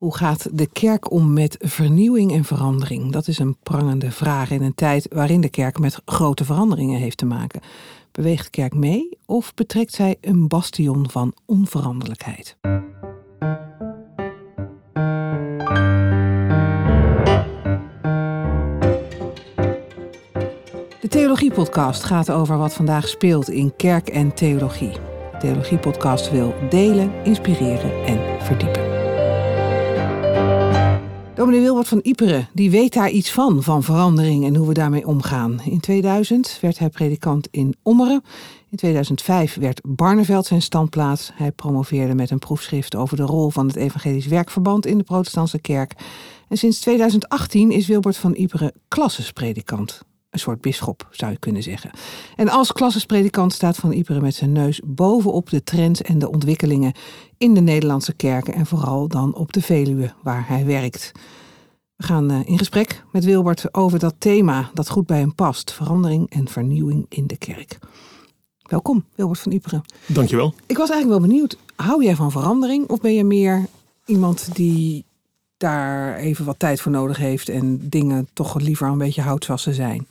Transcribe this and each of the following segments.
Hoe gaat de kerk om met vernieuwing en verandering? Dat is een prangende vraag in een tijd waarin de kerk met grote veranderingen heeft te maken. Beweegt de kerk mee of betrekt zij een bastion van onveranderlijkheid? De Theologie-podcast gaat over wat vandaag speelt in kerk en theologie. De Theologie-podcast wil delen, inspireren en verdiepen. Dominee Wilbert van Iperen, die weet daar iets van, van verandering en hoe we daarmee omgaan. In 2000 werd hij predikant in Ommeren. In 2005 werd Barneveld zijn standplaats. Hij promoveerde met een proefschrift over de rol van het Evangelisch Werkverband in de protestantse kerk. En sinds 2018 is Wilbert van Iperen klassespredikant. Een soort bisschop, zou je kunnen zeggen. En als klassespredikant staat Van Iperen met zijn neus bovenop de trends en de ontwikkelingen in de Nederlandse kerken en vooral dan op de Veluwe, waar hij werkt. We gaan eh, in gesprek met Wilbert over dat thema dat goed bij hem past: verandering en vernieuwing in de kerk. Welkom, Wilbert van Iperen. Dankjewel. Ik was eigenlijk wel benieuwd, hou jij van verandering of ben je meer iemand die daar even wat tijd voor nodig heeft en dingen toch liever een beetje houtvasten zijn?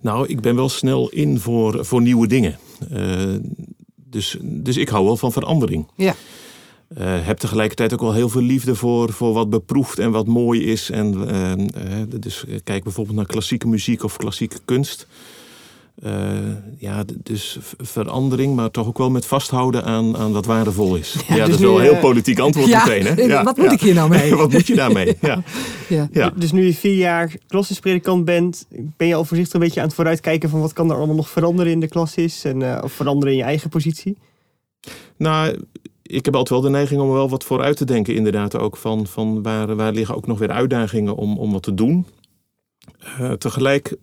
Nou, ik ben wel snel in voor, voor nieuwe dingen. Uh, dus, dus ik hou wel van verandering. Ja. Uh, heb tegelijkertijd ook wel heel veel liefde voor, voor wat beproefd en wat mooi is. En, uh, dus kijk bijvoorbeeld naar klassieke muziek of klassieke kunst. Uh, ja, dus verandering, maar toch ook wel met vasthouden aan, aan wat waardevol is. Ja, ja dus dat is wel een heel politiek antwoord ja, meteen. Hè? Ja, wat moet ik hier nou mee? wat moet je daarmee? Ja. Ja. Dus nu je vier jaar klassispredikant bent, ben je al voorzichtig een beetje aan het vooruitkijken van wat kan er allemaal nog veranderen in de klassis en uh, of veranderen in je eigen positie? Nou, ik heb altijd wel de neiging om er wel wat vooruit te denken, inderdaad ook van, van waar, waar liggen ook nog weer uitdagingen om, om wat te doen. Uh, tegelijk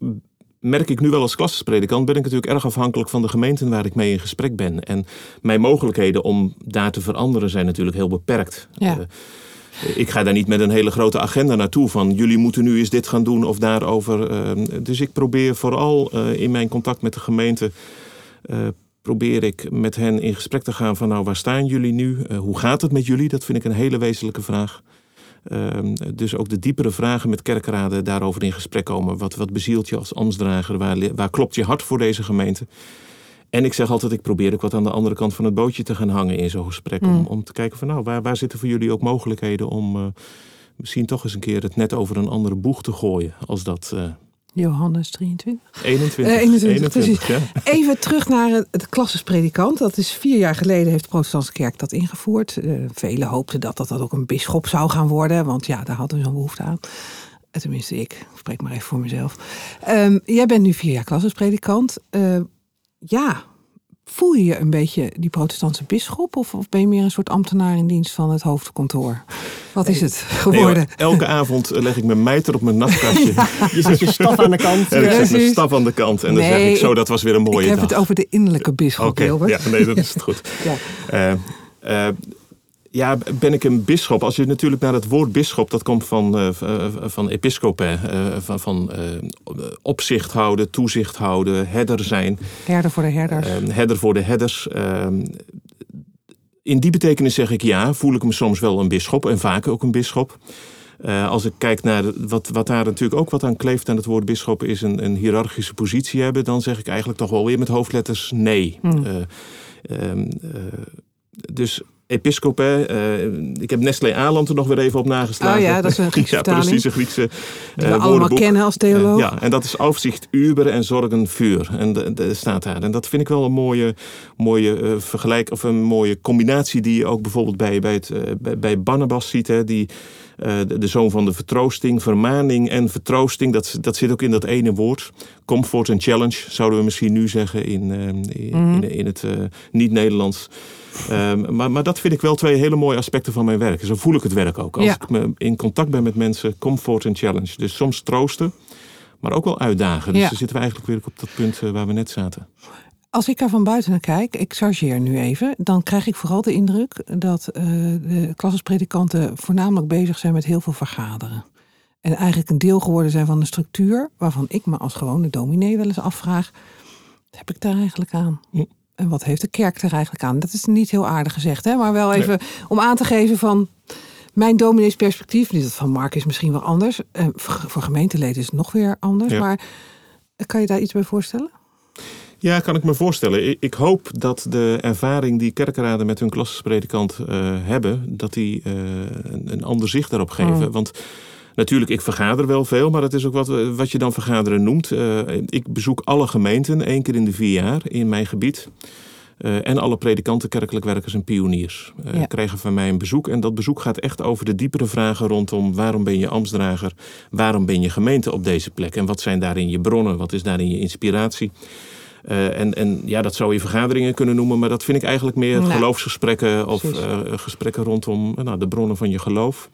merk ik nu wel als klassespredikant, ben ik natuurlijk erg afhankelijk van de gemeenten waar ik mee in gesprek ben. En mijn mogelijkheden om daar te veranderen zijn natuurlijk heel beperkt. Ja. Uh, ik ga daar niet met een hele grote agenda naartoe van jullie moeten nu eens dit gaan doen of daarover. Uh, dus ik probeer vooral uh, in mijn contact met de gemeente probeer ik met hen in gesprek te gaan van nou waar staan jullie nu? hoe gaat het met jullie? Dat vind ik een hele wezenlijke vraag. Uh, dus ook de diepere vragen met kerkraden daarover in gesprek komen. Wat, wat bezielt je als ambtsdrager? Waar, waar klopt je hart voor deze gemeente? En ik zeg altijd, ik probeer ook wat aan de andere kant van het bootje te gaan hangen in zo'n gesprek. Mm. Om, om te kijken van nou, waar, waar zitten voor jullie ook mogelijkheden om uh, misschien toch eens een keer het net over een andere boeg te gooien. Als dat uh, Johannes 23. 21. Uh, 21, 21 ja. Even terug naar het, klassespredikant. Dat is vier jaar geleden heeft de protestantse kerk dat ingevoerd. Uh, velen hoopten dat, dat dat ook een bisschop zou gaan worden. Want ja, daar hadden we zo'n behoefte aan. Tenminste, ik spreek maar even voor mezelf. Um, jij bent nu vier jaar klassespredikant. Uh, ja, voel je je een beetje die protestantse bisschop? Of, of, ben je meer een soort ambtenaar in dienst van het hoofdkantoor? Wat is het geworden? Nee, elke avond leg ik mijn mijter op mijn nachtkastje. Ja. Je zet je staf aan de kant. En ik zet mijn staf aan de kant. En dan nee, zeg ik zo, dat was weer een mooie dag. Ik heb dag. het over de innerlijke bisschop, okay. Ja, nee, dat is het goed. ja. Uh, uh, ja, ben ik een bisschop? Als je natuurlijk naar het woord bisschop, dat komt van, uh, van episcope, uh, van, van opzicht houden, toezicht houden, herder zijn. Herder voor de herders. herder voor de herders. Ehm, in die betekenis zeg ik ja, voel ik me soms wel een bisschop en vaak ook een bisschop. Uh, als ik kijk naar wat, wat daar natuurlijk ook wat aan kleeft aan het woord bisschop is een, een hiërarchische positie hebben, dan zeg ik eigenlijk toch wel weer met hoofdletters nee. Hmm. Uh, uh, dus episcope. Uh, ik heb Nestlé Aland er nog weer even op nageslagen. Oh ja, dat is een Griekse ja, precies, een Griekse uh, Die we allemaal kennen als theoloog. Uh, ja, en dat is overzicht uber en zorgen vuur. En de, de, staat daar. En dat vind ik wel een mooie, mooie vergelijk of een mooie combinatie die je ook bijvoorbeeld bij, bij, het, bij, bij Barnabas ziet. Hè, die, de, de, zoon van de vertroosting, vermaning en vertroosting. Dat, dat zit ook in dat ene woord. Comfort en challenge zouden we misschien nu zeggen in, in, mm. in, in het niet-Nederlands. Um, maar, maar dat vind ik wel twee hele mooie aspecten van mijn werk. Zo voel ik het werk ook. Als ja. ik me in contact ben met mensen, comfort en challenge. Dus soms troosten, maar ook wel uitdagen. Dus Ja. dan zitten we eigenlijk weer op dat punt waar we net zaten. Als ik er van buiten naar kijk, ik chargeer nu even, dan krijg ik vooral de indruk dat uh, de klassespredikanten voornamelijk bezig zijn met heel veel vergaderen. En eigenlijk een deel geworden zijn van een structuur waarvan ik me als gewone dominee wel eens afvraag, wat heb ik daar eigenlijk aan? Hm. En wat heeft de kerk er eigenlijk aan? Dat is niet heel aardig gezegd, hè? maar wel even nee. om aan te geven van Mijn domineesperspectief, dat van Mark is misschien wel anders. Uh, voor gemeenteleden is het nog weer anders. Maar kan je daar iets bij voorstellen? Ja, kan ik me voorstellen. Ik hoop dat de ervaring die kerkraden met hun klassespredikant uh, hebben, dat die uh, een, een, ander zicht daarop geven. Oh. Want natuurlijk, ik vergader wel veel, maar dat is ook wat, wat je dan vergaderen noemt. Uh, ik bezoek alle gemeenten één keer in de vier jaar in mijn gebied. en alle predikanten, kerkelijk werkers en pioniers ja. krijgen van mij een bezoek. En dat bezoek gaat echt over de diepere vragen rondom waarom ben je ambtsdrager? Waarom ben je gemeente op deze plek? En wat zijn daarin je bronnen? Wat is daarin je inspiratie? Uh, en, en ja, dat zou je vergaderingen kunnen noemen, maar dat vind ik eigenlijk meer nou, geloofsgesprekken of uh, gesprekken rondom nou, de bronnen van je geloof.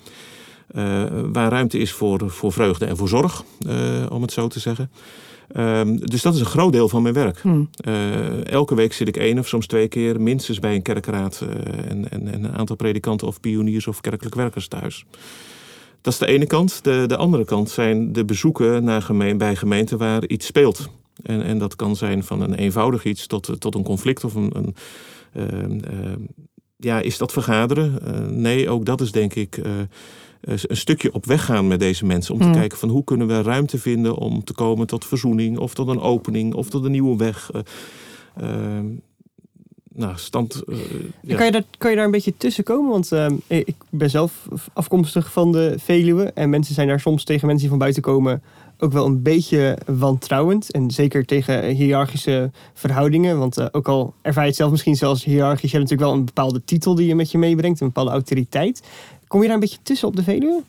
Uh, waar ruimte is voor, voor vreugde en voor zorg, om het zo te zeggen. Ehm, dus dat is een groot deel van mijn werk. Hmm. elke week zit ik één of soms twee keer minstens bij een kerkraad en, en, en, een aantal predikanten of pioniers of kerkelijk werkers thuis. Dat is de ene kant. De, de andere kant zijn de bezoeken naar gemeen, bij gemeenten waar iets speelt. En, en dat kan zijn van een eenvoudig iets tot, tot een conflict of een. een uh, ja, is dat vergaderen? Uh, nee, ook dat is denk ik uh, een stukje op weg gaan met deze mensen. Om te mm. kijken van hoe kunnen we ruimte vinden om te komen tot verzoening of tot een opening of tot een nieuwe weg. Ehm, nou, stand. ja. kan, je daar, kan je daar een beetje tussen komen? Want ehm, ik ben zelf afkomstig van de Veluwe. En mensen zijn daar soms tegen mensen die van buiten komen ook wel een beetje wantrouwend. En zeker tegen hiërarchische verhoudingen. Want uh, ook al ervaar je het zelf misschien zelfs hiërarchisch, je hebt natuurlijk wel een bepaalde titel die je met je meebrengt, een bepaalde autoriteit. Kom je daar een beetje tussen op de Veluwe?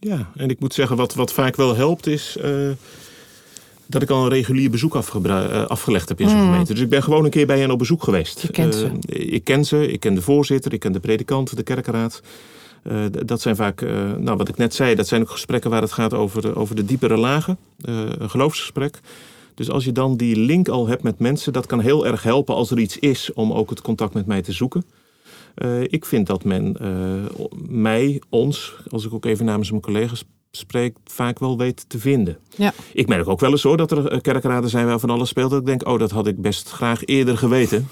Ja, en ik moet zeggen, wat, wat vaak wel helpt is. Uh, dat ik al een regulier bezoek uh, afgelegd heb in zo'n mm. gemeente. Dus ik ben gewoon een keer bij hen op bezoek geweest. Je kent ze. ik ken ze, ik ken de voorzitter, ik ken de predikant, de kerkraad. Uh, dat zijn vaak, uh, nou wat ik net zei, dat zijn ook gesprekken waar het gaat over de, over de diepere lagen. Uh, een geloofsgesprek. Dus als je dan die link al hebt met mensen, dat kan heel erg helpen als er iets is om ook het contact met mij te zoeken. ik vind dat men mij, ons, als ik ook even namens mijn collega's spreek, vaak wel weet te vinden. Ja. Ik merk ook wel eens hoor dat er kerkraden zijn waar van alles speelt. Dat ik denk, oh dat had ik best graag eerder geweten.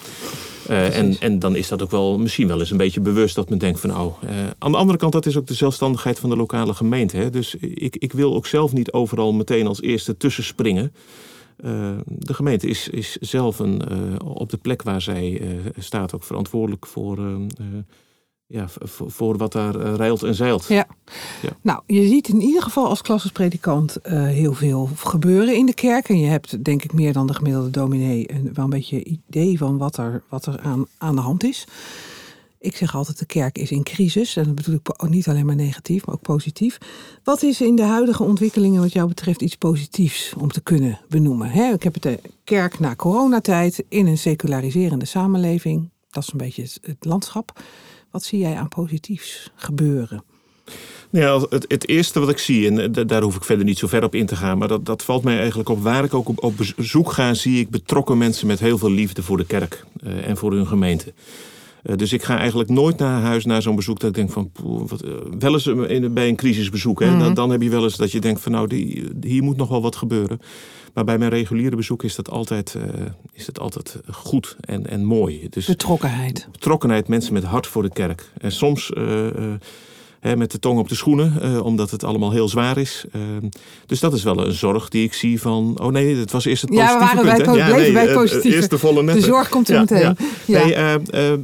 Uh, en, en dan is dat ook wel misschien wel eens een beetje bewust dat men denkt van oh. Uh, aan de andere kant, dat is ook de zelfstandigheid van de lokale gemeente. Hè? Dus ik, ik wil ook zelf niet overal meteen als eerste tussenspringen. Uh, de gemeente is, is zelf een, op de plek waar zij staat ook verantwoordelijk voor ja, voor, wat daar uh, rijlt en zeilt. Ja. ja. Nou, je ziet in ieder geval als klassespredikant uh, heel veel gebeuren in de kerk. En je hebt denk ik meer dan de gemiddelde dominee een, wel een beetje idee van wat er, wat er aan, aan de hand is. Ik zeg altijd, de kerk is in crisis. En dat bedoel ik niet alleen maar negatief, maar ook positief. Wat is in de huidige ontwikkelingen wat jou betreft iets positiefs om te kunnen benoemen? He, ik heb het de kerk na coronatijd in een seculariserende samenleving. Dat is een beetje het landschap. Wat zie jij aan positiefs gebeuren? Nou ja, het, het, eerste wat ik zie, en daar hoef ik verder niet zo ver op in te gaan, maar dat, dat valt mij eigenlijk op. Waar ik ook op, op bezoek ga, zie ik betrokken mensen met heel veel liefde voor de kerk uh, en voor hun gemeente. Uh, dus ik ga eigenlijk nooit naar huis naar zo'n bezoek dat ik denk van, poeh, wat, uh, wel eens in, bij een crisisbezoek. Hè, mm -hmm. dan, dan, heb je wel eens dat je denkt van, nou, die, hier moet nog wel wat gebeuren. Maar bij mijn reguliere bezoek is dat altijd, uh, is dat altijd goed en, en mooi. Dus betrokkenheid. Betrokkenheid, mensen met hart voor de kerk. En soms uh, uh, met de tong op de schoenen, omdat het allemaal heel zwaar is. Ehm, dus dat is wel een zorg die ik zie van... Oh nee, het was eerst het positieve ja, we waren punt. Bij, ja, nee, bij. Eerst de volle De zorg komt er ja, meteen. Ja. Nee,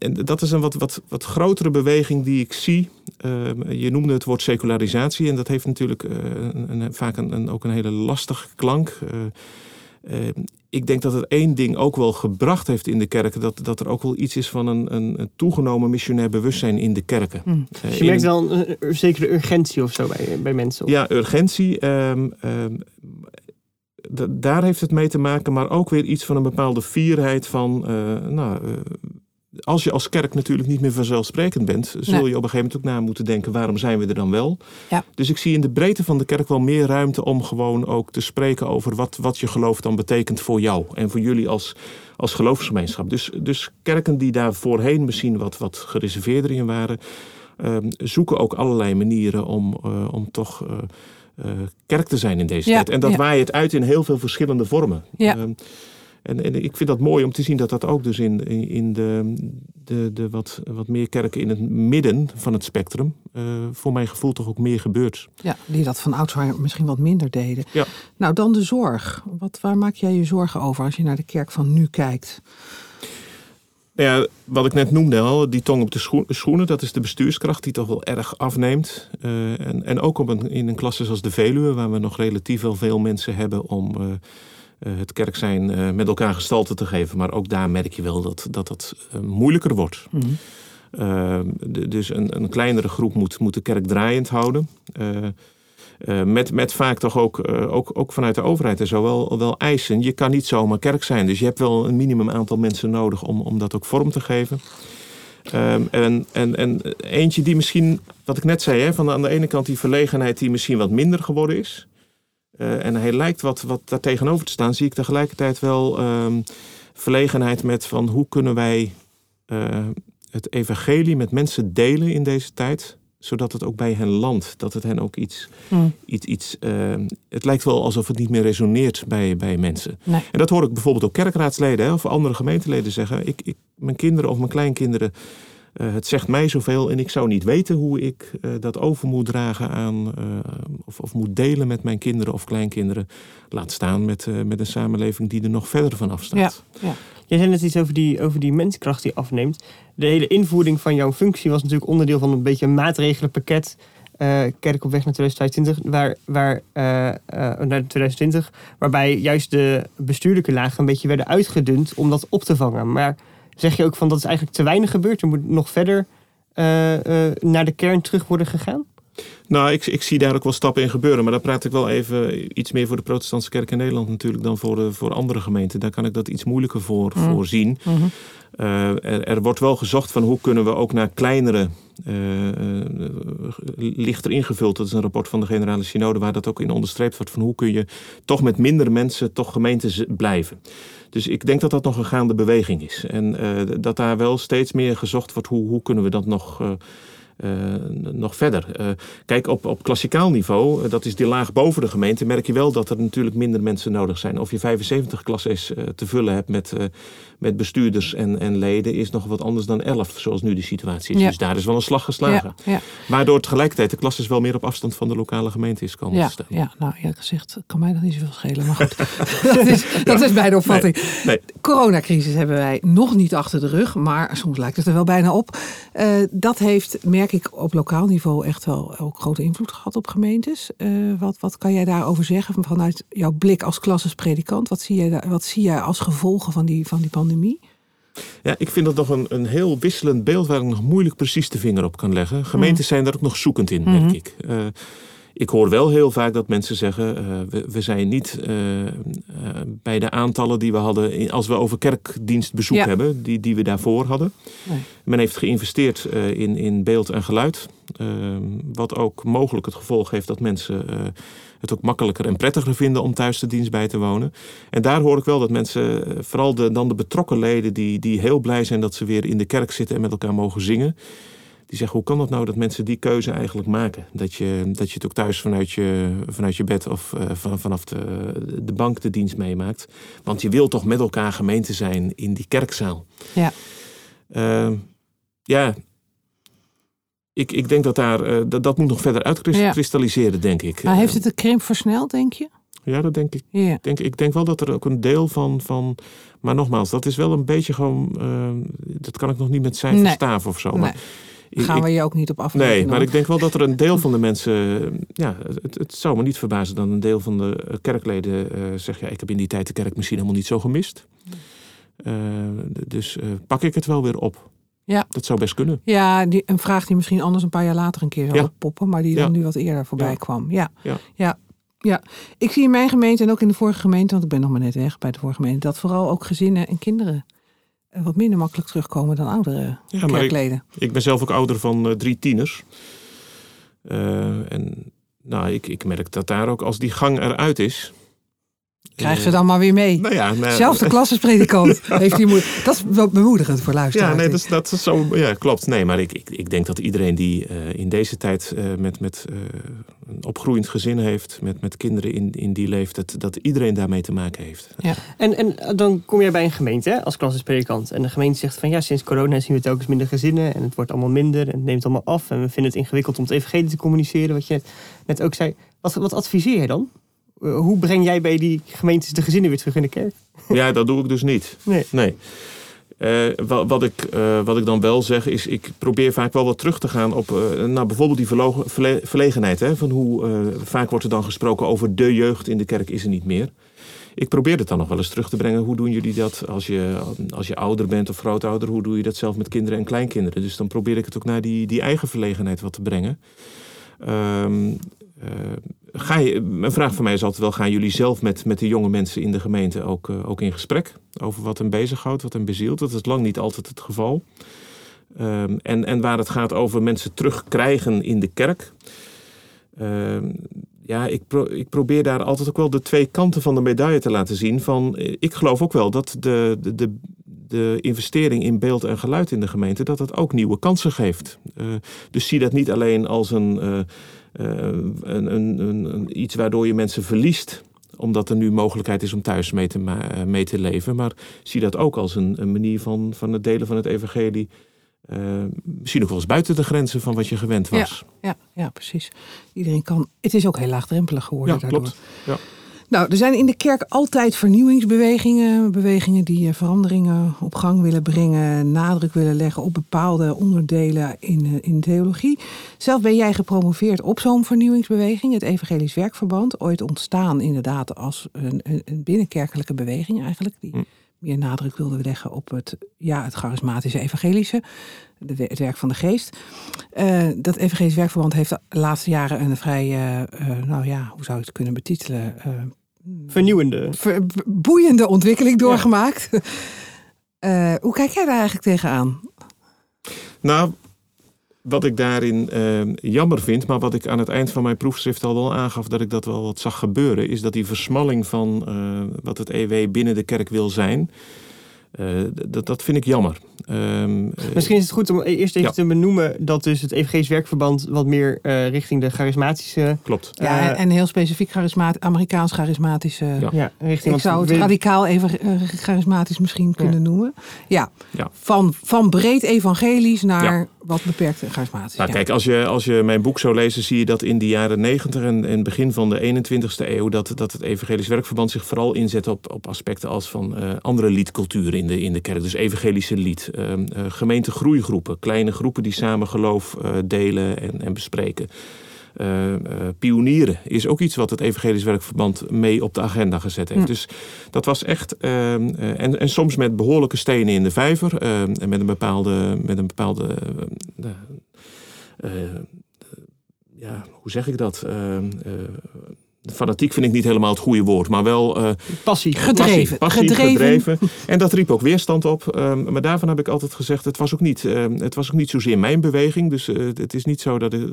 en dat is een wat, wat, wat grotere beweging die ik zie. Uh, je noemde het woord secularisatie en dat heeft natuurlijk uh, een, een, vaak een, ook een hele lastige klank. Uh, ik denk dat het één ding ook wel gebracht heeft in de kerken. Dat, dat er ook wel iets is van een, een, toegenomen missionair bewustzijn in de kerken. Mm. dus je merkt wel een, een, zekere urgentie of zo bij, bij mensen? Of? Ja, urgentie. Um, um, daar heeft het mee te maken, maar ook weer iets van een bepaalde fierheid van. nou, als je als kerk natuurlijk niet meer vanzelfsprekend bent, zul je op een gegeven moment ook na moeten denken: waarom zijn we er dan wel? Ja. Dus ik zie in de breedte van de kerk wel meer ruimte om gewoon ook te spreken over wat, wat je geloof dan betekent voor jou en voor jullie als, als geloofsgemeenschap. Dus, dus kerken die daar voorheen misschien wat, wat gereserveerder in waren, uh, zoeken ook allerlei manieren om, uh, om toch. Uh, kerk te zijn in deze ja, tijd. En dat ja. waait het uit in heel veel verschillende vormen. Ja. En, en ik vind dat mooi om te zien dat dat ook dus in, in, de, de, de wat, wat meer kerken in het midden van het spectrum, eh, voor mijn gevoel toch ook meer gebeurt. Ja, die dat van oudsher misschien wat minder deden. Ja. Nou, dan de zorg. Wat, waar maak jij je zorgen over als je naar de kerk van nu kijkt? Nou ja, wat ik net noemde al, die tong op de schoenen, dat is de bestuurskracht die toch wel erg afneemt. Eh, en, en ook op een, in een klasse zoals de Veluwe, waar we nog relatief wel veel mensen hebben om uh, het kerk zijn met elkaar gestalte te geven. Maar ook daar merk je wel dat dat, dat moeilijker wordt. Mhm. dus een, een, kleinere groep moet, moet de kerk draaiend houden. Uh, met, met vaak toch ook, ook, ook vanuit de overheid en zo wel, wel eisen. Je kan niet zomaar kerk zijn. Dus je hebt wel een minimum aantal mensen nodig om, om dat ook vorm te geven. Um, en, en, en eentje die misschien, wat ik net zei, hè, van aan de ene kant die verlegenheid die misschien wat minder geworden is. Uh, en hij lijkt wat, wat daar tegenover te staan, zie ik tegelijkertijd wel um, verlegenheid met van hoe kunnen wij het evangelie met mensen delen in deze tijd zodat het ook bij hen landt. Dat het hen ook iets. Hmm. iets, iets uh, het lijkt wel alsof het niet meer resoneert bij, bij mensen. Nee. En dat hoor ik bijvoorbeeld ook kerkraadsleden hè, of andere gemeenteleden zeggen. Ik, ik, mijn kinderen of mijn kleinkinderen. Uh, het zegt mij zoveel en ik zou niet weten hoe ik uh, dat over moet dragen aan. Uh, of, of moet delen met mijn kinderen of kleinkinderen. Laat staan met, met een samenleving die er nog verder van afstaat. Ja, ja. Jij zei net iets over die, over die menskracht die afneemt. De hele invoering van jouw functie was natuurlijk onderdeel van een beetje een maatregelenpakket. Kerk op weg naar 2025, waar, waar, naar 2020, waarbij juist de bestuurlijke lagen een beetje werden uitgedund om dat op te vangen. Maar zeg je ook van dat is eigenlijk te weinig gebeurd, er moet nog verder naar de kern terug worden gegaan? Nou, ik, ik zie daar ook wel stappen in gebeuren. Maar dan praat ik wel even iets meer voor de protestantse kerk in Nederland natuurlijk dan voor, de, voor andere gemeenten. Daar kan ik dat iets moeilijker voor, Mm. voor zien. Mhm. Uh, er, er, wordt wel gezocht van hoe kunnen we ook naar kleinere, uh, uh, lichter ingevuld. Dat is een rapport van de Generale Synode waar dat ook in onderstreept wordt. Van hoe kun je toch met minder mensen toch gemeentes blijven. Dus ik denk dat dat nog een gaande beweging is. En dat daar wel steeds meer gezocht wordt hoe, hoe kunnen we dat nog... Uh, nog verder. Uh, kijk, op, op klassikaal niveau, uh, dat is die laag boven de gemeente, merk je wel dat er natuurlijk minder mensen nodig zijn. Of je 75 klasses te vullen hebt met, met bestuurders en, en leden, is nog wat anders dan 11, zoals nu de situatie is. Ja. Dus daar is wel een slag geslagen. Ja, ja. Waardoor tegelijkertijd de klasses wel meer op afstand van de lokale gemeente is komen Ja, te staan. ja, nou eerlijk gezegd kan mij dat niet zoveel schelen. Maar goed, dat, is, dat is mijn opvatting. Nee, nee. Coronacrisis hebben wij nog niet achter de rug, maar soms lijkt het er wel bijna op. Uh, dat heeft, merk ik, op lokaal niveau echt wel ook grote invloed gehad op gemeentes. Uh, wat, wat kan jij daarover zeggen vanuit jouw blik als klassespredikant? Wat zie jij, daar, wat zie jij als gevolgen van die, van die pandemie? Ja, ik vind dat nog een, een heel wisselend beeld waar ik nog moeilijk precies de vinger op kan leggen. Gemeentes zijn daar ook nog zoekend in, merk Mhm. ik. Uh, ik hoor wel heel vaak dat mensen zeggen: uh, we, we, zijn niet uh, uh, bij de aantallen die we hadden als we over kerkdienstbezoek Ja. hebben, die, die we daarvoor hadden. Nee. Men heeft geïnvesteerd in, in beeld en geluid, uh, wat ook mogelijk het gevolg heeft dat mensen het ook makkelijker en prettiger vinden om thuis de dienst bij te wonen. En daar hoor ik wel dat mensen, vooral de, dan de betrokken leden, die, die heel blij zijn dat ze weer in de kerk zitten en met elkaar mogen zingen. Die zeggen, hoe kan het nou dat mensen die keuze eigenlijk maken? Dat je, dat je het ook thuis vanuit je, vanuit je bed of uh, van, vanaf de, de bank de dienst meemaakt. Want je wil toch met elkaar gemeente zijn in die kerkzaal. Ja. Uh, ja, ik, ik denk dat daar, uh, dat, dat moet nog verder uitkristalliseren, ja. denk ik. Maar heeft het de krimp versneld, denk je? Ja, dat denk ik. Denk, ik denk wel dat er ook een deel van, van. Maar nogmaals, dat is wel een beetje gewoon. Uh, dat kan ik nog niet met cijfers Nee. staven of zo. Maar gaan we je ook niet op afrekenen. Nee, maar ik denk wel dat er een deel van de mensen. Ja, het, het zou me niet verbazen dat een deel van de kerkleden uh, zegt: ja, ik heb in die tijd de kerk misschien helemaal niet zo gemist. Uh, dus uh, pak ik het wel weer op. Ja. Dat zou best kunnen. Ja, die, een vraag die misschien anders een paar jaar later een keer zou Ja. oppoppen, maar die dan Ja. nu wat eerder voorbij Ja. kwam. Ja. Ja. Ja. ja, ik zie in mijn gemeente en ook in de vorige gemeente, want ik ben nog maar net weg bij de vorige gemeente, dat vooral ook gezinnen en kinderen eh, wat minder makkelijk terugkomen dan oudere Ja, maar ik, kerkleden. ik ben zelf ook ouder van uh, drie tieners. Uh, en nou, ik, ik merk dat daar ook als die gang eruit is. Krijg ze dan maar weer mee. Nou ja, nou, Zelfs de klassespredikant heeft die moed. Dat is wel bemoedigend voor luisteraars. Ja, nee, dat, is, dat is zo. Ja, klopt. Nee, maar ik, ik, ik denk dat iedereen die uh, in deze tijd uh, met, met uh, opgroeiend gezin heeft, met, met kinderen in, in die leeftijd, dat iedereen daarmee te maken heeft. Ja. En, en dan kom je bij een gemeente hè, als klassisch predikant. En de gemeente zegt van ja, sinds corona zien we telkens minder gezinnen en het wordt allemaal minder en het neemt allemaal af. En we vinden het ingewikkeld om het evangelie te communiceren, wat je net ook zei. Wat, wat adviseer je dan? Hoe breng jij bij die gemeentes de gezinnen weer terug in de kerk? Ja, dat doe ik dus niet. Nee. nee. Uh, wat, wat, ik, uh, wat ik dan wel zeg is, ik probeer vaak wel wat terug te gaan op uh, nou, bijvoorbeeld die verle verlegenheid. Hè, van hoe vaak wordt er dan gesproken over de jeugd in de kerk is er niet meer. Ik probeer het dan nog wel eens terug te brengen. Hoe doen jullie dat als je, als je ouder bent of grootouder? Hoe doe je dat zelf met kinderen en kleinkinderen? Dus dan probeer ik het ook naar die, die eigen verlegenheid wat te brengen. Um, ga een vraag van mij is altijd wel: gaan jullie zelf met, met de jonge mensen in de gemeente ook, uh, ook in gesprek over wat hen bezighoudt, wat hen bezielt? Dat is lang niet altijd het geval. Um, en, en waar het gaat over mensen terugkrijgen in de kerk. Um, ja, ik, ik probeer daar altijd ook wel de twee kanten van de medaille te laten zien. Van, eh, ik geloof ook wel dat de, de, de, de investering in beeld en geluid in de gemeente, dat dat ook nieuwe kansen geeft. Uh, dus zie dat niet alleen als een. Uh, uh, een, een, een, iets waardoor je mensen verliest omdat er nu mogelijkheid is om thuis mee te, mee te leven. Maar zie dat ook als een, een manier van, van het delen van het evangelie. Uh, misschien ook wel eens buiten de grenzen van wat je gewend was. Ja, ja, ja precies. Iedereen kan. Het is ook heel laagdrempelig geworden ja, daardoor. Klopt. Ja. Nou, er zijn in de kerk altijd vernieuwingsbewegingen. Bewegingen die eh, veranderingen op gang willen brengen. Nadruk willen leggen op bepaalde onderdelen in, eh, in theologie. Zelf ben jij gepromoveerd op zo'n vernieuwingsbeweging. Het Evangelisch Werkverband. Ooit ontstaan inderdaad als een, een, een binnenkerkelijke beweging eigenlijk. Die hm. meer nadruk wilde leggen op het, ja, het charismatische evangelische. De, het werk van de geest. Uh, dat Evangelisch Werkverband heeft de laatste jaren een vrij, uh, uh, nou ja, hoe zou je het kunnen betitelen? Vernieuwende. Ver, boeiende ontwikkeling doorgemaakt. Ja. hoe kijk jij daar eigenlijk tegenaan? Nou, wat ik daarin jammer vind, maar wat ik aan het eind van mijn proefschrift al wel aangaf dat ik dat wel wat zag gebeuren, is dat die versmalling van wat het EW binnen de kerk wil zijn. Uh, dat, dat vind ik jammer. Um, Misschien is het goed om eerst even ja. te benoemen dat dus het EVG's werkverband wat meer uh, richting de charismatische. Klopt. Uh, ja, en heel specifiek charismat Amerikaans charismatische. Ja, ja richting. Ik zou het radicaal even charismatisch misschien kunnen noemen. Ja. Van, van breed evangelisch naar wat beperkt charismatisch. Nou, kijk, als je, als je mijn boek zou lezen, zie je dat in de jaren 90 en, en begin van de 21ste eeuw dat, dat het evangelisch werkverband zich vooral inzet op, op aspecten als van andere liedculturen in de, in de kerk. Dus evangelische lied, gemeentegroeigroepen, kleine groepen die samen geloof uh, delen en, en bespreken. pionieren is ook iets wat het Evangelisch Werkverband mee op de agenda gezet heeft. Ja. Dus dat was echt. ehm, en, en soms met behoorlijke stenen in de vijver. ehm, en met een bepaalde. Met een bepaalde ja, hoe zeg ik dat? Ehm, fanatiek vind ik niet helemaal het goede woord, maar wel uh, passie, gedreven. Passie, gedreven. gedreven. En dat riep ook weerstand op. Um, maar daarvan heb ik altijd gezegd, het was ook niet, um, het was ook niet zozeer mijn beweging. Dus uh, het is niet zo dat. Ik,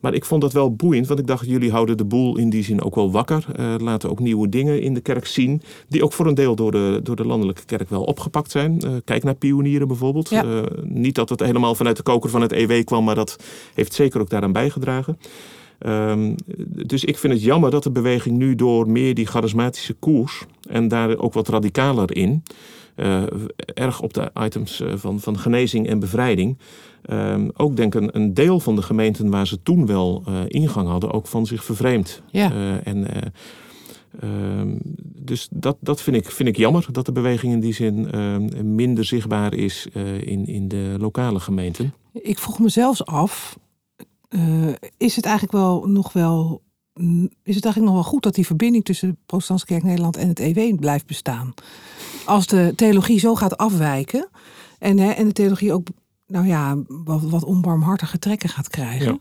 maar ik vond dat wel boeiend, want ik dacht, jullie houden de boel in die zin ook wel wakker. Uh, laten ook nieuwe dingen in de kerk zien, die ook voor een deel door de, door de landelijke kerk wel opgepakt zijn. kijk naar pionieren bijvoorbeeld. Ja. niet dat het helemaal vanuit de koker van het EW kwam, maar dat heeft zeker ook daaraan bijgedragen. Um, dus ik vind het jammer dat de beweging nu door meer die charismatische koers en daar ook wat radicaler in, uh, erg op de items van, van genezing en bevrijding, um, ook denk een, een deel van de gemeenten waar ze toen wel uh, ingang hadden, ook van zich vervreemd. Ja. Uh, en, um, dus dat, dat vind, ik, vind ik jammer, dat de beweging in die zin minder zichtbaar is in, in de lokale gemeenten. Ik vroeg me zelfs af, uh, is het eigenlijk wel nog wel. Is het eigenlijk nog wel goed dat die verbinding tussen de Protestantse Kerk Nederland en het EW blijft bestaan? Als de theologie zo gaat afwijken en, hè, en de theologie ook nou ja, wat, wat onbarmhartige trekken gaat krijgen.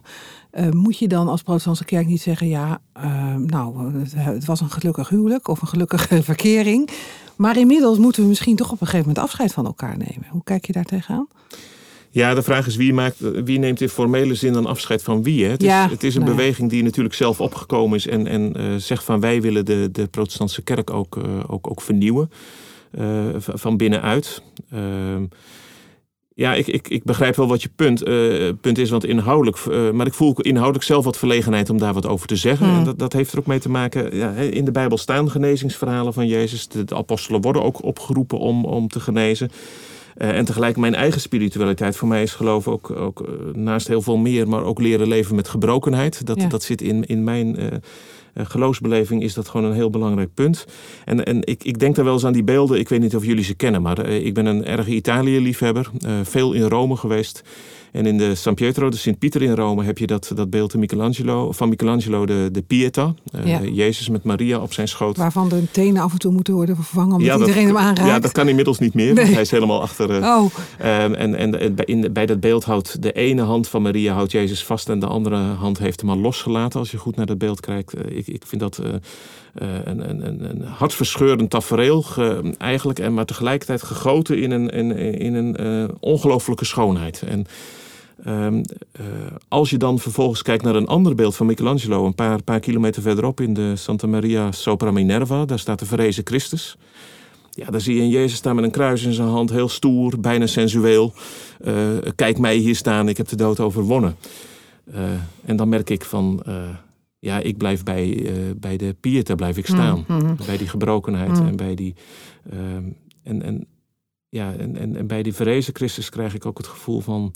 Ja. Uh, moet je dan als protestantse kerk niet zeggen, ja, uh, nou, het, het, was een gelukkig huwelijk of een gelukkige verkering. Maar inmiddels moeten we misschien toch op een gegeven moment afscheid van elkaar nemen. Hoe kijk je daar tegenaan? Ja, de vraag is wie, maakt, wie neemt in formele zin dan afscheid van wie? Hè? Het, ja, is, het is een nou ja. beweging die natuurlijk zelf opgekomen is en, en uh, zegt van wij willen de, de protestantse kerk ook, uh, ook, ook vernieuwen uh, van binnenuit. Ja, ik, ik, ik begrijp wel wat je punt, punt is, want inhoudelijk. Maar ik voel inhoudelijk zelf wat verlegenheid om daar wat over te zeggen. Hmm. En dat, dat heeft er ook mee te maken. Ja, in de Bijbel staan genezingsverhalen van Jezus. De, de apostelen worden ook opgeroepen om, om te genezen. Uh, en tegelijk mijn eigen spiritualiteit. Voor mij is geloof ook, ook naast heel veel meer, maar ook leren leven met gebrokenheid. Dat, Ja. dat zit in, in mijn uh, geloofsbeleving, is dat gewoon een heel belangrijk punt. En, en ik, ik denk daar wel eens aan die beelden. Ik weet niet of jullie ze kennen, maar ik ben een erge Italië-liefhebber. Veel in Rome geweest. En in de San Pietro, de Sint-Pieter in Rome, heb je dat, dat beeld de Michelangelo, van Michelangelo, de, de Pieta. Uh, Ja. Jezus met Maria op zijn schoot. Waarvan de tenen af en toe moeten worden vervangen omdat dat, iedereen hem aanraakt. ja, dat kan inmiddels niet meer. Nee. Hij is helemaal achter. uh, Oh, Um, en en, en bij, in, bij dat beeld houdt de ene hand van Maria houdt Jezus vast en de andere hand heeft hem al losgelaten. Als je goed naar dat beeld kijkt. Uh, ik, ik vind dat een, een, een, hartverscheurend tafereel ge, eigenlijk. En maar tegelijkertijd gegoten in een, in, in een uh, ongelooflijke schoonheid. En um, als je dan vervolgens kijkt naar een ander beeld van Michelangelo. Een paar, paar kilometer verderop in de Santa Maria sopra Minerva. Daar staat de verrezen Christus. Ja, daar zie je een Jezus staan met een kruis in zijn hand, heel stoer, bijna sensueel. Kijk mij hier staan, ik heb de dood overwonnen. En dan merk ik van, ja, ik blijf bij, bij de pieta blijf ik staan. Mm -hmm. Bij die gebrokenheid mm. en bij die... en, en, ja, en, en, en bij die verrezen Christus krijg ik ook het gevoel van...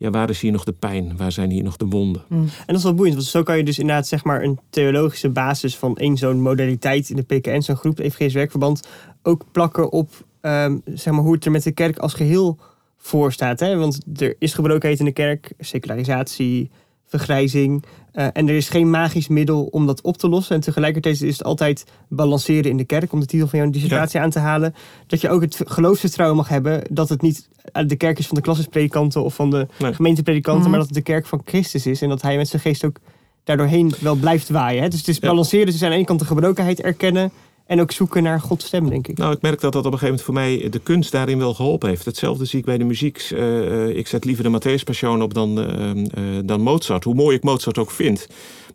Ja, waar is hier nog de pijn? Waar zijn hier nog de wonden? Mm. En dat is wel boeiend, want zo kan je dus inderdaad zeg maar een theologische basis van één zo'n modaliteit in de PKN, zo'n groep, Evangelisch Werkverband, ook plakken op um, zeg maar hoe het er met de kerk als geheel voor staat. Hè? Want er is gebrokenheid in de kerk, secularisatie, vergrijzing. Uh, en er is geen magisch middel om dat op te lossen. En tegelijkertijd is het altijd balanceren in de kerk, om de titel van jouw dissertatie ja. aan te halen. Dat je ook het geloofsvertrouwen mag hebben dat het niet de kerk is van de klassispredikanten of van de nee. gemeentepredikanten, mm. maar dat het de kerk van Christus is. En dat hij met zijn geest ook daardoorheen wel blijft waaien. Hè? Dus het is balanceren, dus aan de ene kant de gebrokenheid erkennen. En ook zoeken naar Gods stem, denk ik. Nou, ik merk dat dat op een gegeven moment voor mij de kunst daarin wel geholpen heeft. Hetzelfde zie ik bij de muziek. Uh, ik zet liever de Matthäus Passion op dan, uh, dan Mozart. Hoe mooi ik Mozart ook vind.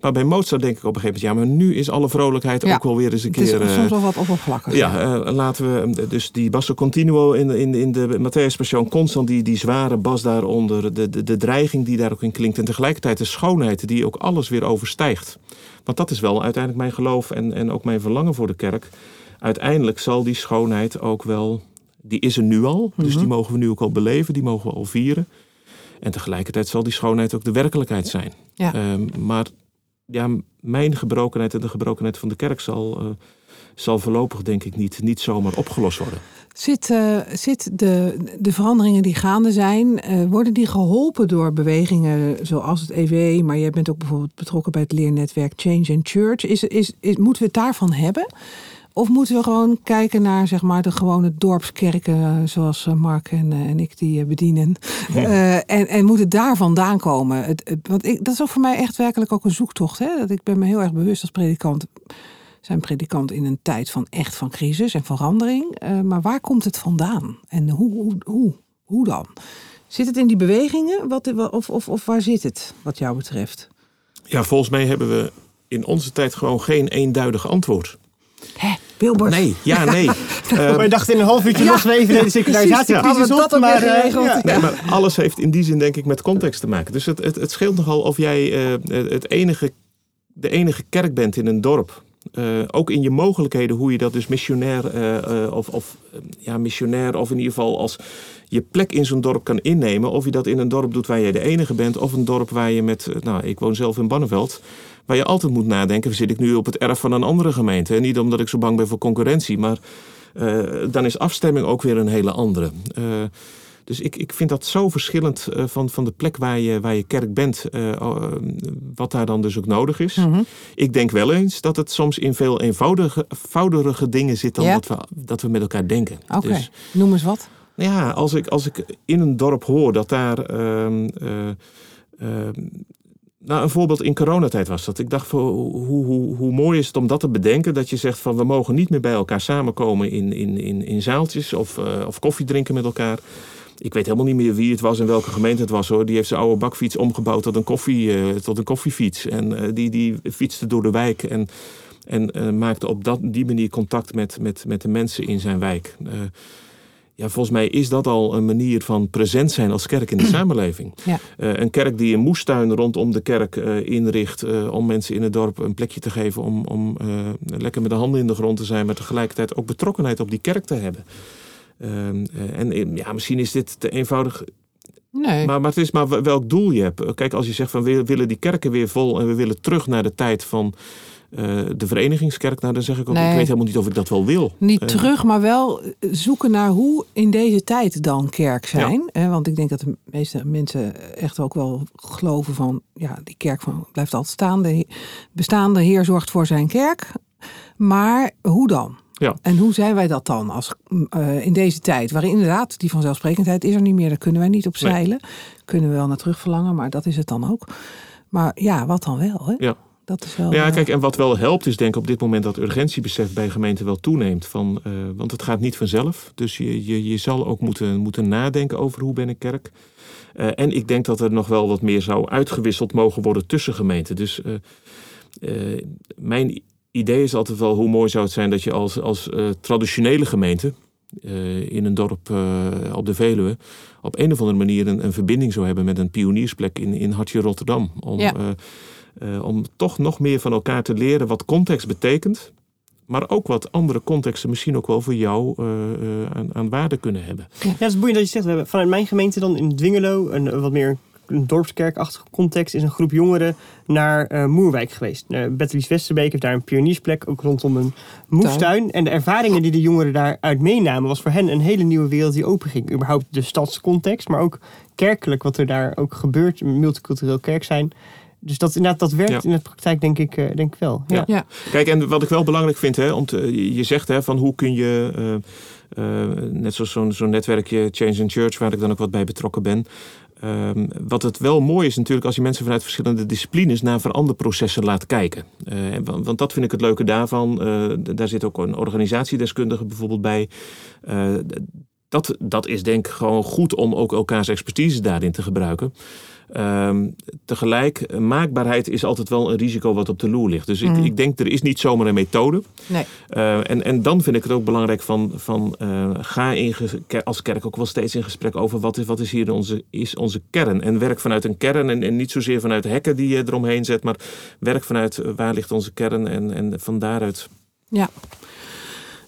Maar bij Mozart denk ik op een gegeven moment... ja, maar nu is alle vrolijkheid ja, ook wel weer eens een keer... Het is soms wel wat oppervlakkig. Ja, laten we... Dus die basso continuo in, in, in de Matthäus Passion... constant die, die zware bas daaronder. De, de, de dreiging die daar ook in klinkt. En tegelijkertijd de schoonheid die ook alles weer overstijgt. Want dat is wel uiteindelijk mijn geloof en, en ook mijn verlangen voor de kerk uiteindelijk zal die schoonheid ook wel, die is er nu al, mm -hmm. dus die mogen we nu ook al beleven, die mogen we al vieren. En tegelijkertijd zal die schoonheid ook de werkelijkheid zijn. Ja. Um, maar ja, mijn gebrokenheid en de gebrokenheid van de kerk zal, uh, zal voorlopig denk ik niet, niet zomaar opgelost worden. Zit, uh, zit de, de veranderingen die gaande zijn, uh, worden die geholpen door bewegingen zoals het EVE, maar jij bent ook bijvoorbeeld betrokken bij het leernetwerk Change and Church. Is, is, is, moeten we het daarvan hebben? Of moeten we gewoon kijken naar zeg maar, de gewone dorpskerken zoals Mark en, uh, en ik die bedienen? Ja. Uh, en, en moet het daar vandaan komen? Het, het, want ik, dat is ook voor mij echt werkelijk ook een zoektocht. Hè? Dat ik ben me heel erg bewust als predikant. Zijn predikant in een tijd van echt van crisis en verandering. Uh, maar waar komt het vandaan? En hoe, hoe, hoe, hoe dan? Zit het in die bewegingen? Wat, of, of, of waar zit het, wat jou betreft? Ja, volgens mij hebben we in onze tijd gewoon geen eenduidig antwoord. Hè, Wilbert? Nee, ja, nee. uh, Wij dachten in een half uurtje los even de secularisatie-crisis ja. op, maar, uh, ja. nee, maar alles heeft in die zin denk ik met context te maken. Dus het, het, het scheelt nogal of jij uh, het enige, de enige kerk bent in een dorp. Uh, ook in je mogelijkheden, hoe je dat dus missionair uh, uh, of, of ja, missionair of in ieder geval als je plek in zo'n dorp kan innemen. Of je dat in een dorp doet waar je de enige bent, of een dorp waar je met, nou, ik woon zelf in Banneveld. Waar je altijd moet nadenken, zit ik nu op het erf van een andere gemeente? En niet omdat ik zo bang ben voor concurrentie, maar dan is afstemming ook weer een hele andere. Dus ik, ik vind dat zo verschillend uh, van, van de plek waar je, waar je kerk bent, wat daar dan dus ook nodig is. Mm -hmm. Ik denk wel eens dat het soms in veel eenvoudige, dingen zit dan ja. dat, we, dat we met elkaar denken. Oké, okay. dus, noem eens wat. Ja, als ik, als ik in een dorp hoor dat daar. Uh, nou, een voorbeeld in coronatijd was dat. Ik dacht, hoe, hoe, hoe mooi is het om dat te bedenken? Dat je zegt van we mogen niet meer bij elkaar samenkomen in, in, in, in zaaltjes of, of koffie drinken met elkaar. Ik weet helemaal niet meer wie het was en welke gemeente het was hoor. Die heeft zijn oude bakfiets omgebouwd tot een, koffie, uh, tot een koffiefiets. En uh, die, die fietste door de wijk en, en maakte op dat, die manier contact met, met, met de mensen in zijn wijk. Ja, volgens mij is dat al een manier van present zijn als kerk in de samenleving. Ja. Eh, een kerk die een moestuin rondom de kerk eh, inricht eh, om mensen in het dorp een plekje te geven om, om lekker met de handen in de grond te zijn, maar tegelijkertijd ook betrokkenheid op die kerk te hebben. Ehm, en ja, misschien is dit te eenvoudig. Nee. Maar, maar het is maar welk doel je hebt. Kijk, als je zegt van we willen die kerken weer vol en we willen terug naar de tijd van uh, de verenigingskerk, nou dan zeg ik ook, ik weet helemaal niet of ik dat wel wil. Niet uh, terug, maar wel zoeken naar hoe in deze tijd dan kerk zijn. Ja. want ik denk dat de meeste mensen echt ook wel geloven van, ja, die kerk van, blijft altijd staan. De bestaande heer zorgt voor zijn kerk. Maar hoe dan? Ja. En hoe zijn wij dat dan als, uh, in deze tijd? Waarin inderdaad, die vanzelfsprekendheid is er niet meer. Daar kunnen wij niet op zeilen. Nee. Kunnen we wel naar terug verlangen, maar dat is het dan ook. Maar ja, wat dan wel? Hè? Ja. Dat is wel, ja, kijk, en wat wel helpt is denk ik op dit moment dat urgentiebesef bij gemeenten wel toeneemt. Van, uh, want het gaat niet vanzelf. Dus je, je, je zal ook moeten, moeten nadenken over hoe ben ik kerk. Uh, en ik denk dat er nog wel wat meer zou uitgewisseld mogen worden tussen gemeenten. Dus uh, mijn idee is altijd wel hoe mooi zou het zijn dat je als, als traditionele gemeente in een dorp op de Veluwe op een of andere manier een, een verbinding zou hebben met een pioniersplek in, in Hartje Rotterdam. Om, ja. Uh, om toch nog meer van elkaar te leren wat context betekent. Maar ook wat andere contexten misschien ook wel voor jou uh, uh, aan, aan, waarde kunnen hebben. Ja, het is boeiend dat je zegt. We hebben vanuit mijn gemeente dan in Dwingelo een wat meer een dorpskerkachtige context is een groep jongeren naar uh, Moerwijk geweest. Uh, Bettelies Westerbeek heeft daar een pioniersplek, ook rondom een moestuin. En de ervaringen die de jongeren daaruit meenamen, was voor hen een hele nieuwe wereld die openging. Überhaupt de stadscontext, maar ook kerkelijk, wat er daar ook gebeurt, multicultureel kerk zijn. Dus dat, inderdaad, dat werkt Ja. in de praktijk denk ik, eh, denk ik wel. Ja. Kijk, en wat ik wel belangrijk vind, hè, om te, je- zegt hè, van hoe kun je, eh, eh, net zoals zo'n zo'n netwerkje Change in Church, waar ik dan ook wat bij betrokken ben. Ehm, wat het wel mooi is natuurlijk als je mensen vanuit verschillende disciplines naar veranderprocessen laat kijken. Eh, en want, want dat vind ik het leuke daarvan. Eh, daar zit ook een organisatiedeskundige bijvoorbeeld bij. Eh, dat, dat is denk ik gewoon goed om ook elkaars expertise daarin te gebruiken. Ehm, tegelijk, eh, maakbaarheid is altijd wel een risico wat op de loer ligt. Dus ik, Mm. ik denk, er is niet zomaar een methode. Nee. Eh, en, en dan vind ik het ook belangrijk van, van eh, ga in als kerk ook wel steeds in gesprek over wat is, wat is hier onze, is onze kern. En werk vanuit een kern en, en niet zozeer vanuit hekken die je eromheen zet, maar werk vanuit waar ligt onze kern en, en van daaruit. Ja.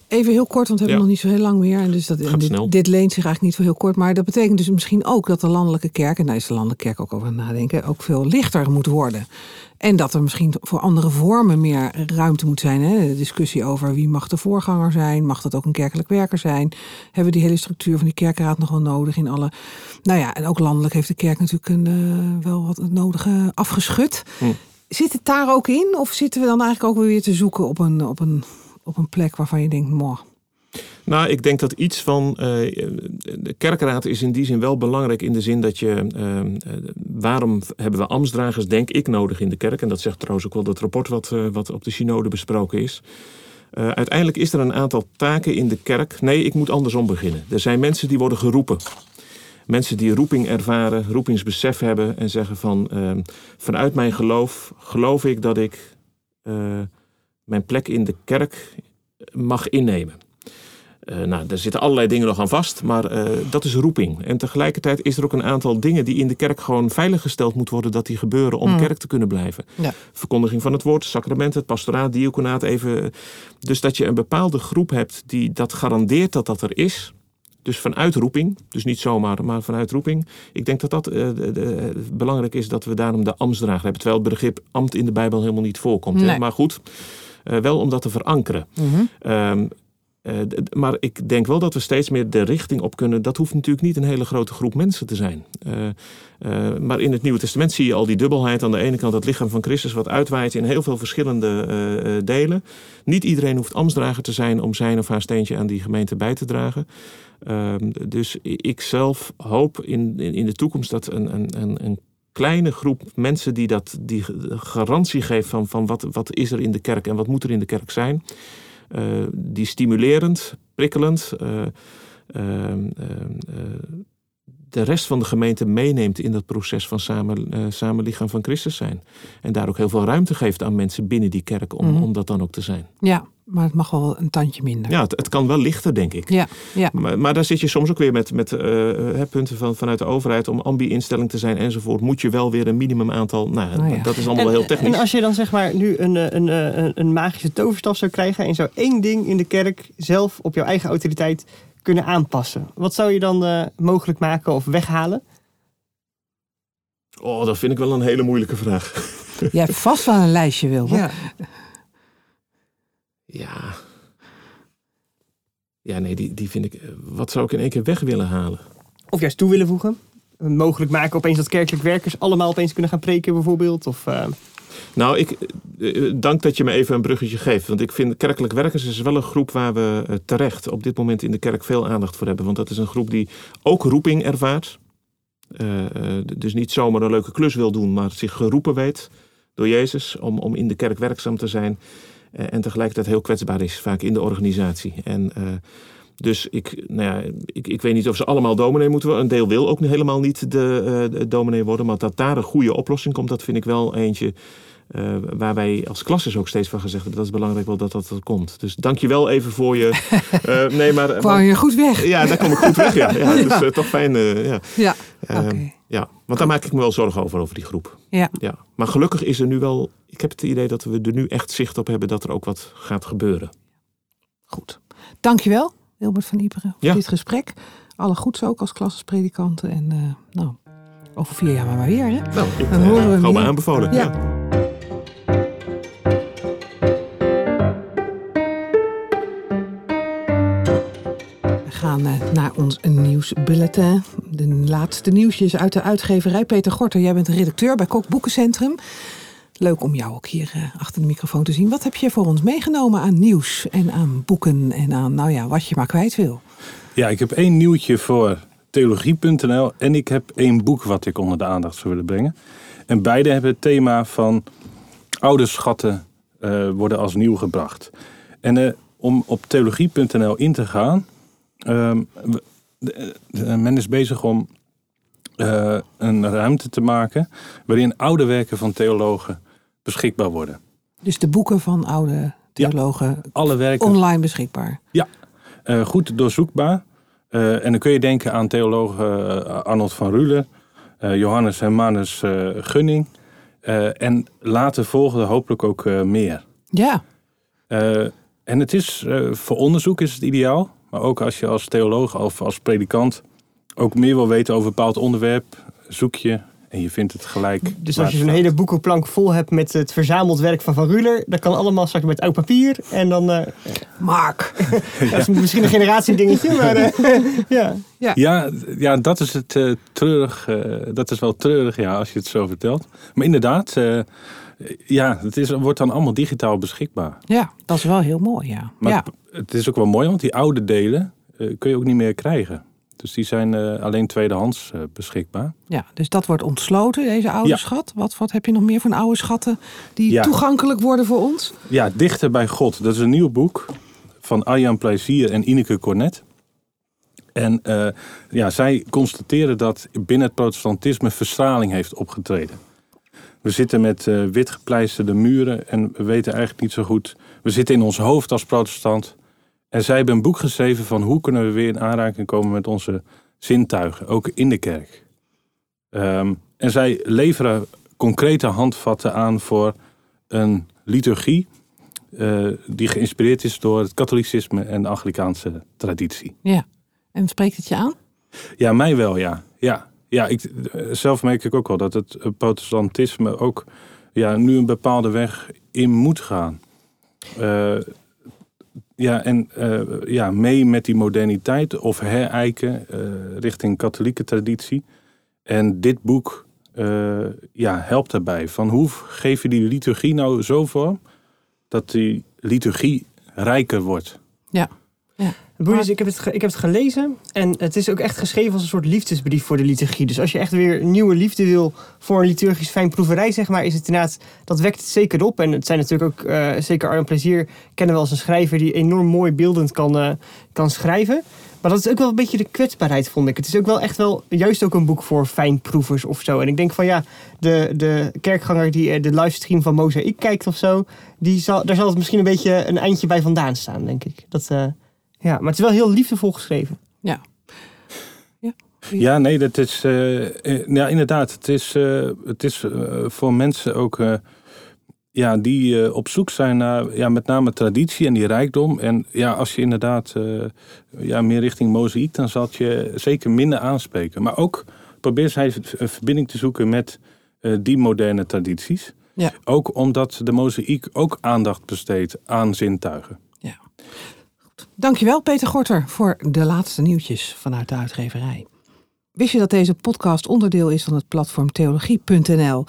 Even heel kort, want we hebben Ja. nog niet zo heel lang meer. En dus dat, en dit, leent zich eigenlijk niet voor heel kort. Maar dat betekent dus misschien ook dat de landelijke kerk, en daar is de landelijke kerk ook over nadenken, ook veel lichter moet worden. En dat er misschien voor andere vormen meer ruimte moet zijn. Hè? De discussie over wie mag de voorganger zijn. Mag dat ook een kerkelijk werker zijn? Hebben we die hele structuur van die kerkraad nog wel nodig in alle... Nou ja, en ook landelijk heeft de kerk natuurlijk een, eh, wel wat het nodige afgeschud. Hm. Zit het daar ook in? Of zitten we dan eigenlijk ook weer te zoeken op een, op een, op een plek waarvan je denkt, moh, Nou, ik denk dat iets van. eh, de kerkraad is in die zin wel belangrijk in de zin dat je. eh, eh, waarom hebben we ambtsdragers, denk ik, nodig in de kerk? En dat zegt trouwens ook wel dat rapport wat, wat op de synode besproken is. Uiteindelijk is er een aantal taken in de kerk. Nee, ik moet andersom beginnen. Er zijn mensen die worden geroepen. Mensen die roeping ervaren, roepingsbesef hebben en zeggen van vanuit mijn geloof geloof ik dat ik mijn plek in de kerk mag innemen. Eh, nou, daar zitten allerlei dingen nog aan vast, maar eh, dat is roeping. En tegelijkertijd is er ook een aantal dingen die in de kerk gewoon veiliggesteld moeten worden dat die gebeuren om Mm. kerk te kunnen blijven. Ja. Verkondiging van het woord, sacramenten, het pastoraat, diaconaat even. Dus dat je een bepaalde groep hebt die dat garandeert dat dat er is. Dus vanuit roeping, dus niet zomaar, maar vanuit roeping. Ik denk dat dat eh, de- de- belangrijk is dat we daarom de ambtsdrager hebben. Terwijl het begrip ambt in de Bijbel helemaal niet voorkomt. hè. Maar goed, eh, wel om dat te verankeren. Ehm, eh, maar ik denk wel dat we steeds meer de richting op kunnen. Dat hoeft natuurlijk niet een hele grote groep mensen te zijn. Eh, eh, maar in het Nieuwe Testament zie je al die dubbelheid. Aan de ene kant het lichaam van Christus wat uitwaait in heel veel verschillende eh, eh, delen. Niet iedereen hoeft ambtsdrager te zijn om zijn of haar steentje aan die gemeente bij te dragen. Ehm, dus ik zelf hoop in, in, in de toekomst dat een, een, een kleine groep mensen die dat die garantie geeft van, van wat, wat is er in de kerk en wat moet er in de kerk zijn. eh, die stimulerend, prikkelend, eh, eh, de rest van de gemeente meeneemt in dat proces van samen, uh, samenlichaam van Christus zijn. En daar ook heel veel ruimte geeft aan mensen binnen die kerk om, Mhm. om dat dan ook te zijn. Ja, maar het mag wel een tandje minder. Ja, het, het kan wel lichter, denk ik. ja. ja. Maar, maar daar zit je soms ook weer met, met eh, hè, punten van, vanuit de overheid om ambi-instelling te zijn enzovoort. Moet je wel weer een minimum aantal. Nou, Oh ja. dat is allemaal wel heel technisch. En als je dan zeg maar nu een, eh, een, een, een magische toverstaf zou krijgen en zou één ding in de kerk zelf op jouw eigen autoriteit kunnen aanpassen. Wat zou je dan eh, mogelijk maken of weghalen? Oh, dat vind ik wel een hele moeilijke vraag. Je hebt vast wel een lijstje, Wilbert. Ja. Ja. Ja, nee, die, die vind ik. eh, Wat zou ik in één keer weg willen halen? Of juist toe willen voegen? Mogelijk maken opeens dat kerkelijk werkers allemaal opeens kunnen gaan preken bijvoorbeeld? Of, eh, Nou, ik, eh, dank dat je me even een bruggetje geeft. Want ik vind kerkelijk werkers is wel een groep waar we eh, terecht op dit moment in de kerk veel aandacht voor hebben. Want dat is een groep die ook roeping ervaart. Eh, dus niet zomaar een leuke klus wil doen, maar zich geroepen weet door Jezus om, om in de kerk werkzaam te zijn. En tegelijkertijd heel kwetsbaar is, vaak in de organisatie. En dus ik, nou ja, ik, ik weet niet of ze allemaal dominee moeten worden. Een deel wil ook helemaal niet de, de dominee worden. Maar dat daar een goede oplossing komt, dat vind ik wel eentje eh, waar wij als klasses ook steeds van gezegd hebben. Dat is belangrijk wel dat dat er komt. Dus dank je wel even voor je... eh, nee, maar... Kwam je goed weg? ja, daar kom ik goed weg. Ja, ja, Ja. dus eh, toch fijn. eh, ja. Ja. Oké. ja, want daar maak ik me wel zorgen over, over die groep. Ja. Ja. Maar gelukkig is er nu wel... Ik heb het idee dat we er nu echt zicht op hebben dat er ook wat gaat gebeuren. Goed. Dankjewel, Wilbert van Iperen, voor Ja. dit gesprek. Alle goeds ook als klassespredikanten. En eh, nou, over vier jaar maar, maar weer. Hè? Nou, ik Dan horen we eh, hou me aanbevolen. Ja. Gaan eh, naar ons nieuwsbulletin. De laatste nieuwsjes uit de uitgeverij. Peter Gorter, jij bent redacteur bij Kok Boekencentrum. Leuk om jou ook hier eh, achter de microfoon te zien. Wat heb je voor ons meegenomen aan nieuws en aan boeken en aan, nou ja, wat je maar kwijt wil? Ja, ik heb één nieuwtje voor theologie.nl en ik heb één boek wat ik onder de aandacht zou willen brengen. En beide hebben het thema van oude schatten eh, worden als nieuw gebracht. En om op theologie.nl in te gaan, ehm, de- men is bezig om eh, een ruimte te maken waarin oude werken van theologen beschikbaar worden. Dus de boeken van oude theologen Alle werken online beschikbaar. Eh, goed doorzoekbaar. Eh, en dan kun je denken aan theologen eh, Arnold van Ruler, eh, Johannes Hermanus eh, Gunning. Eh, en later volgde hopelijk ook eh, meer. Ja, Eh, en het is eh, voor onderzoek is het ideaal. Maar ook als je als theoloog of als predikant ook meer wil weten over een bepaald onderwerp, zoek je en je vindt het gelijk. Dus als je zo'n hele boekenplank vol hebt met het verzameld werk van Van Ruler, dat kan allemaal straks met oud papier. En dan, eh, Mark. dat is misschien een generatiedingetje, maar eh, ja. Ja, ja, dat is het eh, treurig. eh, dat is wel treurig, ja, als je het zo vertelt. Maar inderdaad, eh, ja, het is, wordt dan allemaal digitaal beschikbaar. Ja, dat is wel heel mooi, ja. Maar ja. het is ook wel mooi, want die oude delen eh, kun je ook niet meer krijgen. Dus die zijn eh, alleen tweedehands eh, beschikbaar. ja, dus dat wordt ontsloten, deze oude Ja. schat. Wat, wat heb je nog meer van oude schatten die Ja. toegankelijk worden voor ons? Ja, Dichter bij God. Dat is een nieuw boek van Arjan Plezier en Ineke Cornet. En ja, zij constateren dat binnen het protestantisme verstraling heeft opgetreden. We zitten met eh wit gepleisterde muren en we weten eigenlijk niet zo goed. We zitten in ons hoofd als protestant. En zij hebben een boek geschreven van hoe kunnen we weer in aanraking komen met onze zintuigen, ook in de kerk. Ehm, en zij leveren concrete handvatten aan voor een liturgie eh, die geïnspireerd is door het katholicisme en de Anglikaanse traditie. Ja. En spreekt het je aan? Ja, mij wel, ja. Ja, ja ik, eh, zelf merk ik ook wel dat het eh, protestantisme ook ja, nu een bepaalde weg in moet gaan. Eh, ja, en ja, mee met die moderniteit of herijken richting katholieke traditie. En dit boek ja, helpt daarbij. Van hoe geef je die liturgie nou zo vorm dat die liturgie rijker wordt? Ja. Ja. Ik heb, het, ik heb het gelezen en het is ook echt geschreven als een soort liefdesbrief voor de liturgie. Dus als je echt weer nieuwe liefde wil voor een liturgisch fijnproeverij, zeg maar, is het inderdaad, dat wekt het zeker op. En het zijn natuurlijk ook, uh, zeker Arno Plezier, kennen we als een schrijver die enorm mooi beeldend kan, uh, kan schrijven. Maar dat is ook wel een beetje de kwetsbaarheid, vond ik. Het is ook wel echt wel juist ook een boek voor fijnproevers of zo. En ik denk van ja, de, de kerkganger die eh, de livestream van Mozaïek kijkt of zo, die zal, daar zal het misschien een beetje een eindje bij vandaan staan, denk ik. Dat, uh, ja, maar het is wel heel liefdevol geschreven. Ja. Ja, ja nee, dat is. Uh, ja, inderdaad. Het is, uh, het is voor mensen ook ja, die uh, op zoek zijn naar ja, met name traditie en die rijkdom. En ja, als je inderdaad uh, ja, meer richting mozaïek, dan zal het je zeker minder aanspreken. Maar ook probeer zij een verbinding te zoeken met uh, die moderne tradities. Ja. Ook omdat de mozaïek ook aandacht besteedt aan zintuigen. Ja. Dankjewel Peter Gorter voor de laatste nieuwtjes vanuit de uitgeverij. Wist je dat deze podcast onderdeel is van het platform theologie.nl?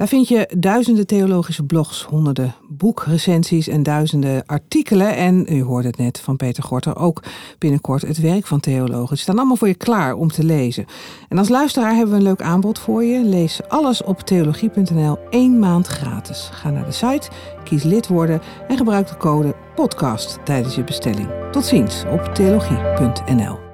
Daar vind je duizenden theologische blogs, honderden boekrecensies en duizenden artikelen. En u hoorde het net van Peter Gorter ook binnenkort het werk van theologen. Het staan allemaal voor je klaar om te lezen. En als luisteraar hebben we een leuk aanbod voor je. Lees alles op theologie.nl één maand gratis. Ga naar de site, kies lid worden en gebruik de code podcast tijdens je bestelling. Tot ziens op theologie.nl.